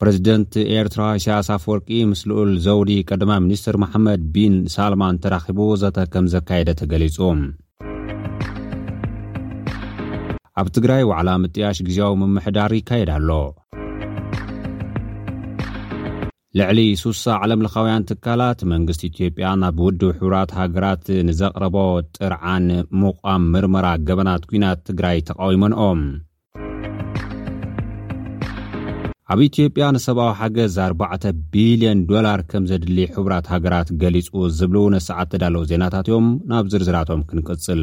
ፕረዚደንት ኤርትራ ኢሳያስ ኣፈወርቂ ምስ ልኡል ዘውዲ ቀዳማ ሚኒስትር መሓመድ ቢን ሳልማን ተራኺቡ ዘተ ከም ዘካየደ ተገሊጹ ኣብ ትግራይ ዋዕላ ምጥያሽ ግዜያዊ ምምሕዳር ይካየድ ኣሎ ልዕሊ ሱሳ ዓለምለኻውያን ትካላት፣ መንግስቲ ኢትዮጵያ ናብ ውድብ ሕቡራት ሃገራት ንዘቕረቦ ጥርዓን ምቛም ምርመራ ገበናት ኲናት ትግራይ ተቓዊመንኦ። ኣብ ኢትዮጵያ ንሰብኣዊ ሓገዝ ኣርባዕተ ቢልዮን ዶላር ከም ዘድሊ ሕቡራት ሃገራት ገሊጹ ዝብሉ ነሰዓት ተዳለዉ ዜናታት እዮም። ናብ ዝርዝራቶም ክንቅጽል።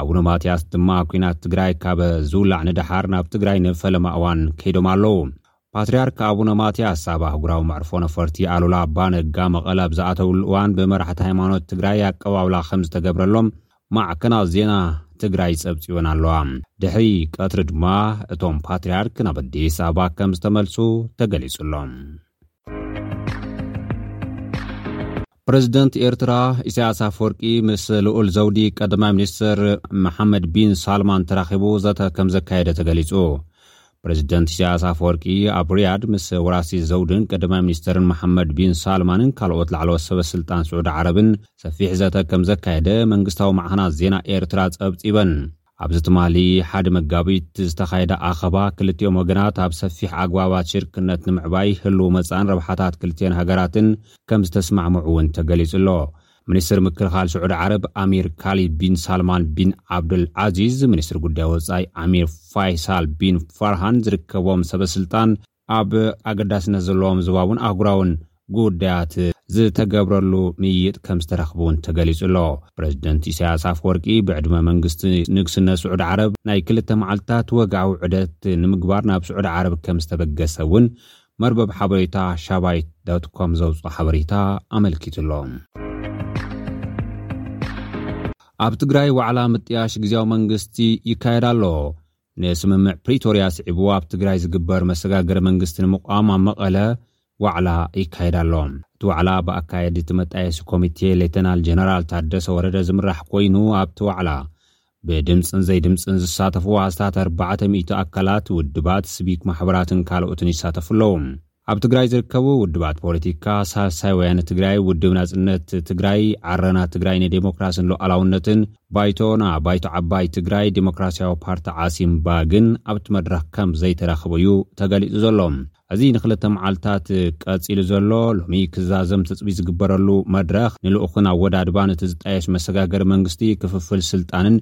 ኣቡነ ማትያስ ድማ ኩናት ትግራይ ካብ ዝውላዕ ንደሓር ናብ ትግራይ ንፈለማ እዋን ከይዶም ኣለዉ። ፓትርያርክ ኣቡነ ማትያስ ኣብ ኣህጉራዊ መዕርፎ ነፈርቲ ኣሉላ ኣባ ነጋ መቐለ ኣብ ዝኣተውሉ እዋን ብመራሕቲ ሃይማኖት ትግራይ ኣቀባብላ ከምዝተገብረሎም ማዕከናት ዜና ትግራይ ጸብጺበን ኣለዋ። ድሕሪ ቀትሪ ድማ እቶም ፓትርያርክ ናብ ኣዲስ ኣበባ ከምዝተመልሱ ተገሊጹ ኣሎ። ፕረዚደንት ኤርትራ ኢሳያስ ኣፍወርቂ ምስ ልኡል ዘውዲ ቀዳማይ ሚኒስትር መሓመድ ቢን ሳልማን ተራኺቡ ዘተ ከም ዘካየደ ተገሊጹ። ፕረዚደንት ኢሳያስ ኣፍወርቂ ኣብ ሪያድ ምስ ወራሲ ዘውድን ቀዳማይ ሚኒስተርን መሓመድ ቢን ሳልማንን ካልኦት ላዕለዎት ሰበ ስልጣን ስዑዲ ዓረብን ሰፊሕ ዘተ ከም ዘካየደ መንግስታዊ ማዕኸናት ዜና ኤርትራ ጸብጺበን። ኣብዚ ትማሊ ሓደ መጋቢት ዝተኻየደ ኣኸባ ክልቲኦም ወገናት ኣብ ሰፊሕ ኣግባባት ሽርክነት ንምዕባይ ህልው መጻእን ረብሓታት ክልቲኤን ሃገራትን ከምዝተስማዕምዑ እውን ተገሊጹ ኣሎ። ሚኒስትር ምክልኻል ስዑዲ ዓረብ ኣሚር ካሊድ ቢን ሳልማን ቢን ዓብዱል ዓዚዝ፣ ሚኒስትር ጉዳይ ወጻኢ ኣሚር ፋይሳል ቢን ፋርሃን ዝርከቦም ሰበስልጣን፣ ኣብ ኣገዳስነት ዘለዎም ዞባውን ኣህጉራውን ጉዳያት ዝተገብረሉ ምይይጥ ከምዝተረኽበ እውን ተገሊፁ ኣሎ። ፕረዚደንት ኢሳያስ ኣፈወርቂ ብዕድመ መንግስቲ ንግስነት ስዑዲ ዓረብ ናይ ክልተ መዓልቲታት ወግዓዊ ዑደት ንምግባር ናብ ስዑዲ ዓረብ ከምዝተበገሰ እውን መርበብ ሓበሬታ ሻባይት ዶት ኮም ዘውፅኦ ሓበሬታ ኣመልኪቱ ኣሎ። ኣብ ትግራይ ዋዕላ ምጥያሽ ግዝያዊ መንግስቲ ይካየድ ኣሎ፣ ንስምምዕ ፕሪቶርያ ኣስዒቡ ኣብ ትግራይ ዝግበር መሰጋገሪ መንግስቲ ንምቛም ኣብ መቐለ ዋዕላ ይካየድ ኣሎ። እቲ ዋዕላ ብኣካየዲ እቲ መጣየሲ ኮሚቴ ሌተናል ጀነራል ታደሰ ወረደ ዝምራሕ ኮይኑ ኣብቲ ዋዕላ ብድምፅን ዘይድምፅን ዝሳተፉ ኣስታት ኣርባዕተ ሚእቲ ኣካላት፣ ውድባት፣ ስቪክ ማሕበራትን ካልኦትን ይሳተፉ ኣለዉ። ኣብ ትግራይ ዝርከቡ ውድባት ፖለቲካ፣ ሳልሳይ ወያነ ትግራይ፣ ውድብ ናፅነት ትግራይ፣ ዓረና ትግራይ ንዴሞክራስን ሉኣላውነትን፣ ባይቶና፣ ባይቶ ዓባይ ትግራይ፣ ዴሞክራስያዊ ፓርቲ ዓሲምባ ግን ኣብቲ መድረኽ ከም ዘይተረኽቡ እዩ ተገሊፁ ዘሎ። እዚ ንክልተ መዓልታት ቀፂሉ ዘሎ ሎሚ ክዛዘም ትፅቢት ዝግበረሉ መድረኽ ንልኡኽን ኣወዳድባን እቲ ዝጣየሽ መሰጋገሪ መንግስቲ፣ ክፍፍል ስልጣንን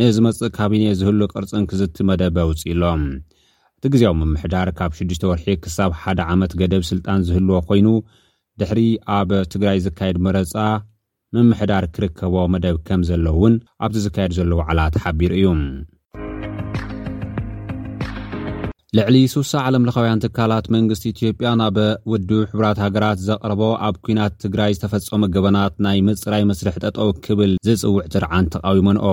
ንዝመፅእ ካቢኔ ዝህሉ ቅርፅን ክዝቲ መደብ ኣውፂኡ ኣሎ። እቲ ግዝያዊ ምምሕዳር ካብ ሽዱሽተ ወርሒ ክሳብ ሓደ ዓመት ገደብ ስልጣን ዝህልዎ ኮይኑ፣ ድሕሪ ኣብ ትግራይ ዝካየድ መረፃ ምምሕዳር ክርከቦ መደብ ከምዘሎ እውን ኣብቲ ዝካየድ ዘሎ ዋዕላ ተሓቢሩ እዩ። ልዕሊ ሱሳ ዓለምለኻውያን ትካላት መንግስቲ ኢትዮጵያ ናብ ውድብ ሕቡራት ሃገራት ዘቕረቦ ኣብ ኩናት ትግራይ ዝተፈጸሙ ገበናት ናይ ምጽራይ መስርሕ ጠጠው ክብል ዝጽውዕ ትርዓን ተቓዊመንኦ።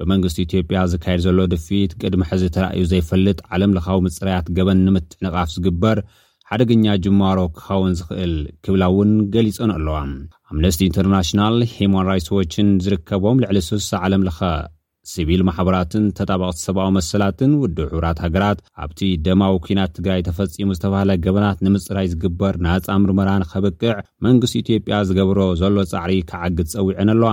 ብመንግስቲ ኢትዮጵያ ዝካየድ ዘሎ ድፍኢት ቅድሚ ሕዚ ተራእዩ ዘይፈልጥ ዓለም ለኻዊ ምጽራያት ገበን ንምጥንቓፍ ዝግበር ሓደገኛ ጅማሮ ክኸውን ዝኽእል ክብላ እውን ገሊጸን ኣለዋ። ኣምነስቲ ኢንተርናሽናል፣ ሂዩማን ራይትስ ዎችን ዝርከቦም ልዕሊ ስሳ ዓለም ለኸ ሲቪል ማሕበራትን ተጣበቕቲ ሰብኣዊ መሰላትን ውድብ ሕቡራት ሃገራት ኣብቲ ደማዊ ኲናት ትግራይ ተፈጺሙ ዝተባህለ ገበናት ንምጽራይ ዝግበር ናጻ ምርመራ ንኸብቅዕ መንግስቲ ኢትዮጵያ ዝገብሮ ዘሎ ጻዕሪ ክዓግት ጸዊዐን ኣለዋ።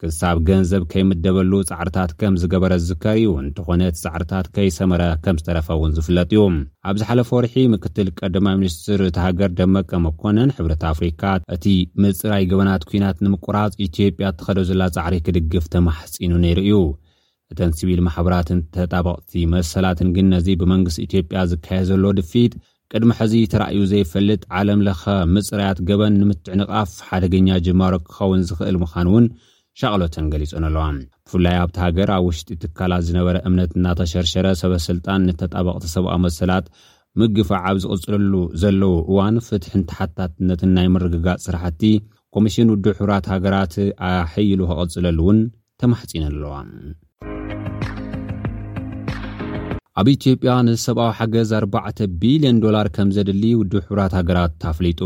ክሳብ ገንዘብ ከይምደበሉ ጻዕርታት ከም ዝገበረ ዝዝከር እዩ። እንተኾነ እቲ ጻዕርታት ከይሰመረ ከም ዝተረፈ እውን ዝፍለጥ እዩ። ኣብ ዝሓለፈ ወርሒ ምክትል ቀዳማይ ሚኒስትር እታ ሃገር ደመቀ መኮነን ሕብረት ኣፍሪካ እቲ ምጽራይ ገበናት ኲናት ንምቁራጽ ኢትዮጵያ እትኸዶ ዘላ ጻዕሪ ክድግፍ ተማሕጺኑ ነይሩ እዩ። እተን ሲቪል ማሕበራትን ተጣበቕቲ መሰላትን ግን ነዚ ብመንግስቲ ኢትዮጵያ ዝካየድ ዘሎ ድፍኢት ቅድሚ ሕዚ ተራእዩ ዘይፈልጥ ዓለም ለኸ ምጽራያት ገበን ንምትዕንቓፍ ሓደገኛ ጅማሮ ክኸውን ዝኽእል ምዃኑ እውን ሻቕሎተን ገሊጸን ኣለዋ። ብፍላይ ኣብታ ሃገር ኣብ ውሽጢ ትካላት ዝነበረ እምነት እናተሸርሸረ ሰበ ስልጣን ንተጣበቕቲ ሰብኣዊ መሰላት ምግፋዕ ኣብ ዝቕጽለሉ ዘለዉ እዋን ፍትሕን ተሓታትነትን ናይ ምርግጋጽ ስራሕቲ ኮሚሽን ውድብ ሕቡራት ሃገራት ኣሐይሉ ክቕጽለሉ እውን ተማሕጺነን ኣለዋ። ኣብ ኢትዮጵያ ንሰብኣዊ ሓገዝ ኣርባዕተ ቢልዮን ዶላር ከምዘድሊ ውድብ ሕቡራት ሃገራት ኣፍሊጡ።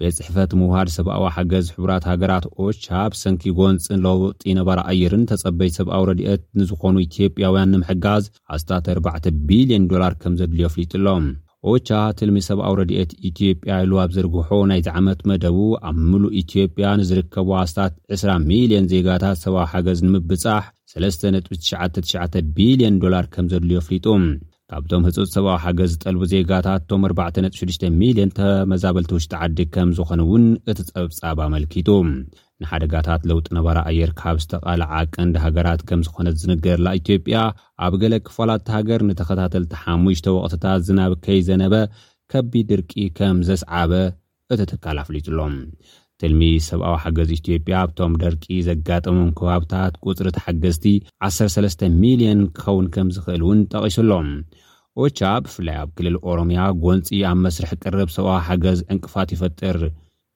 ቤት ጽሕፈት ምውሃድ ሰብኣዊ ሓገዝ ሕቡራት ሃገራት ኦቻ ብሰንኪ ጎንጽን ለውጢ ነባሪ ኣየርን ተጸበይቲ ሰብኣዊ ረድኤት ንዝኾኑ ኢትዮጵያውያን ንምሕጋዝ ኣስታት ኣርባዕተ ቢልዮን ዶላር ከምዘድልዮ ኣፍሊጡ ኣሎ። ኦቻ፣ ትልሚ ሰብኣዊ ረድኤት ኢትዮጵያ ኢሉ ኣብ ዝዘርግሖ ናይዚ ዓመት መደቡ፣ ኣብ ምሉእ ኢትዮጵያ ንዝርከቡ ኣስታት ዕስራ ሚልዮን ዜጋታት ሰብኣዊ ሓገዝ ንምብጻሕ ሰለስተ ነጥቢ ትሽዓተ ትሽዓተ ቢልዮን ዶላር ከምዘድልዮ ኣፍሊጡ። ካብቶም ህጹጽ ሰብኣዊ ሓገዝ ዝጠልቡ ዜጋታት እቶም ኣርባዕተ ነጥቢ ሽዱሽተ ሚልዮን ተመዛበልቲ ውሽጢ ዓዲ ከምዝኾኑ'ውን እቲ ጸብጻብ ኣመልኪቱ። ንሓደጋታት ለውጢ ነባሪ ኣየር ካብ ዝተቓልዓ ቀንዲ ሃገራት ከም ዝኾነት ዝንገርላ ኢትዮጵያ፣ ኣብ ገለ ክፋላት እታ ሃገር ንተኸታተልቲ ሓሙሽተ ወቕትታት ዝናብ ከይዘነበ ከቢድ ድርቂ ከም ዘስዓበ እቲ ትካል ኣፍሊጡ'ሎ። ትልሚ ሰብኣዊ ሓገዝ ኢትዮጵያ ኣብቶም ደርቂ ዘጋጠሞም ከባብታት ቁጽሪ ተሓገዝቲ ዓሰርተ ሰለስተ ሚልየን ክኸውን ከም ዝኽእል እውን ጠቒሱ'ሎ። ኦቻ፣ ብፍላይ ኣብ ክልል ኦሮምያ ጎንጺ ኣብ መስርሕ ቅርብ ሰብኣዊ ሓገዝ ዕንቅፋት ይፈጥር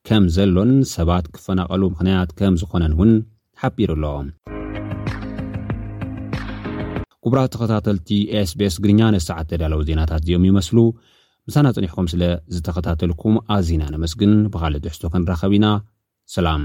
ከም ዘሎን ሰባት ክፈናቐሉ ምኽንያት ከም ዝኾነን እውን ሓቢሩ ኣሎ። ክቡራት ተኸታተልቲ ኤስቤስ ግርኛ ነሰዓት ተዳለዉ ዜናታት እዚኦም ይመስሉ። ምሳና ጽኒሕኩም ስለ ዝተኸታተልኩም ኣዚና ነመስግን። ብኻልእ ትሕዝቶ ክንራኸብ ኢና። ሰላም።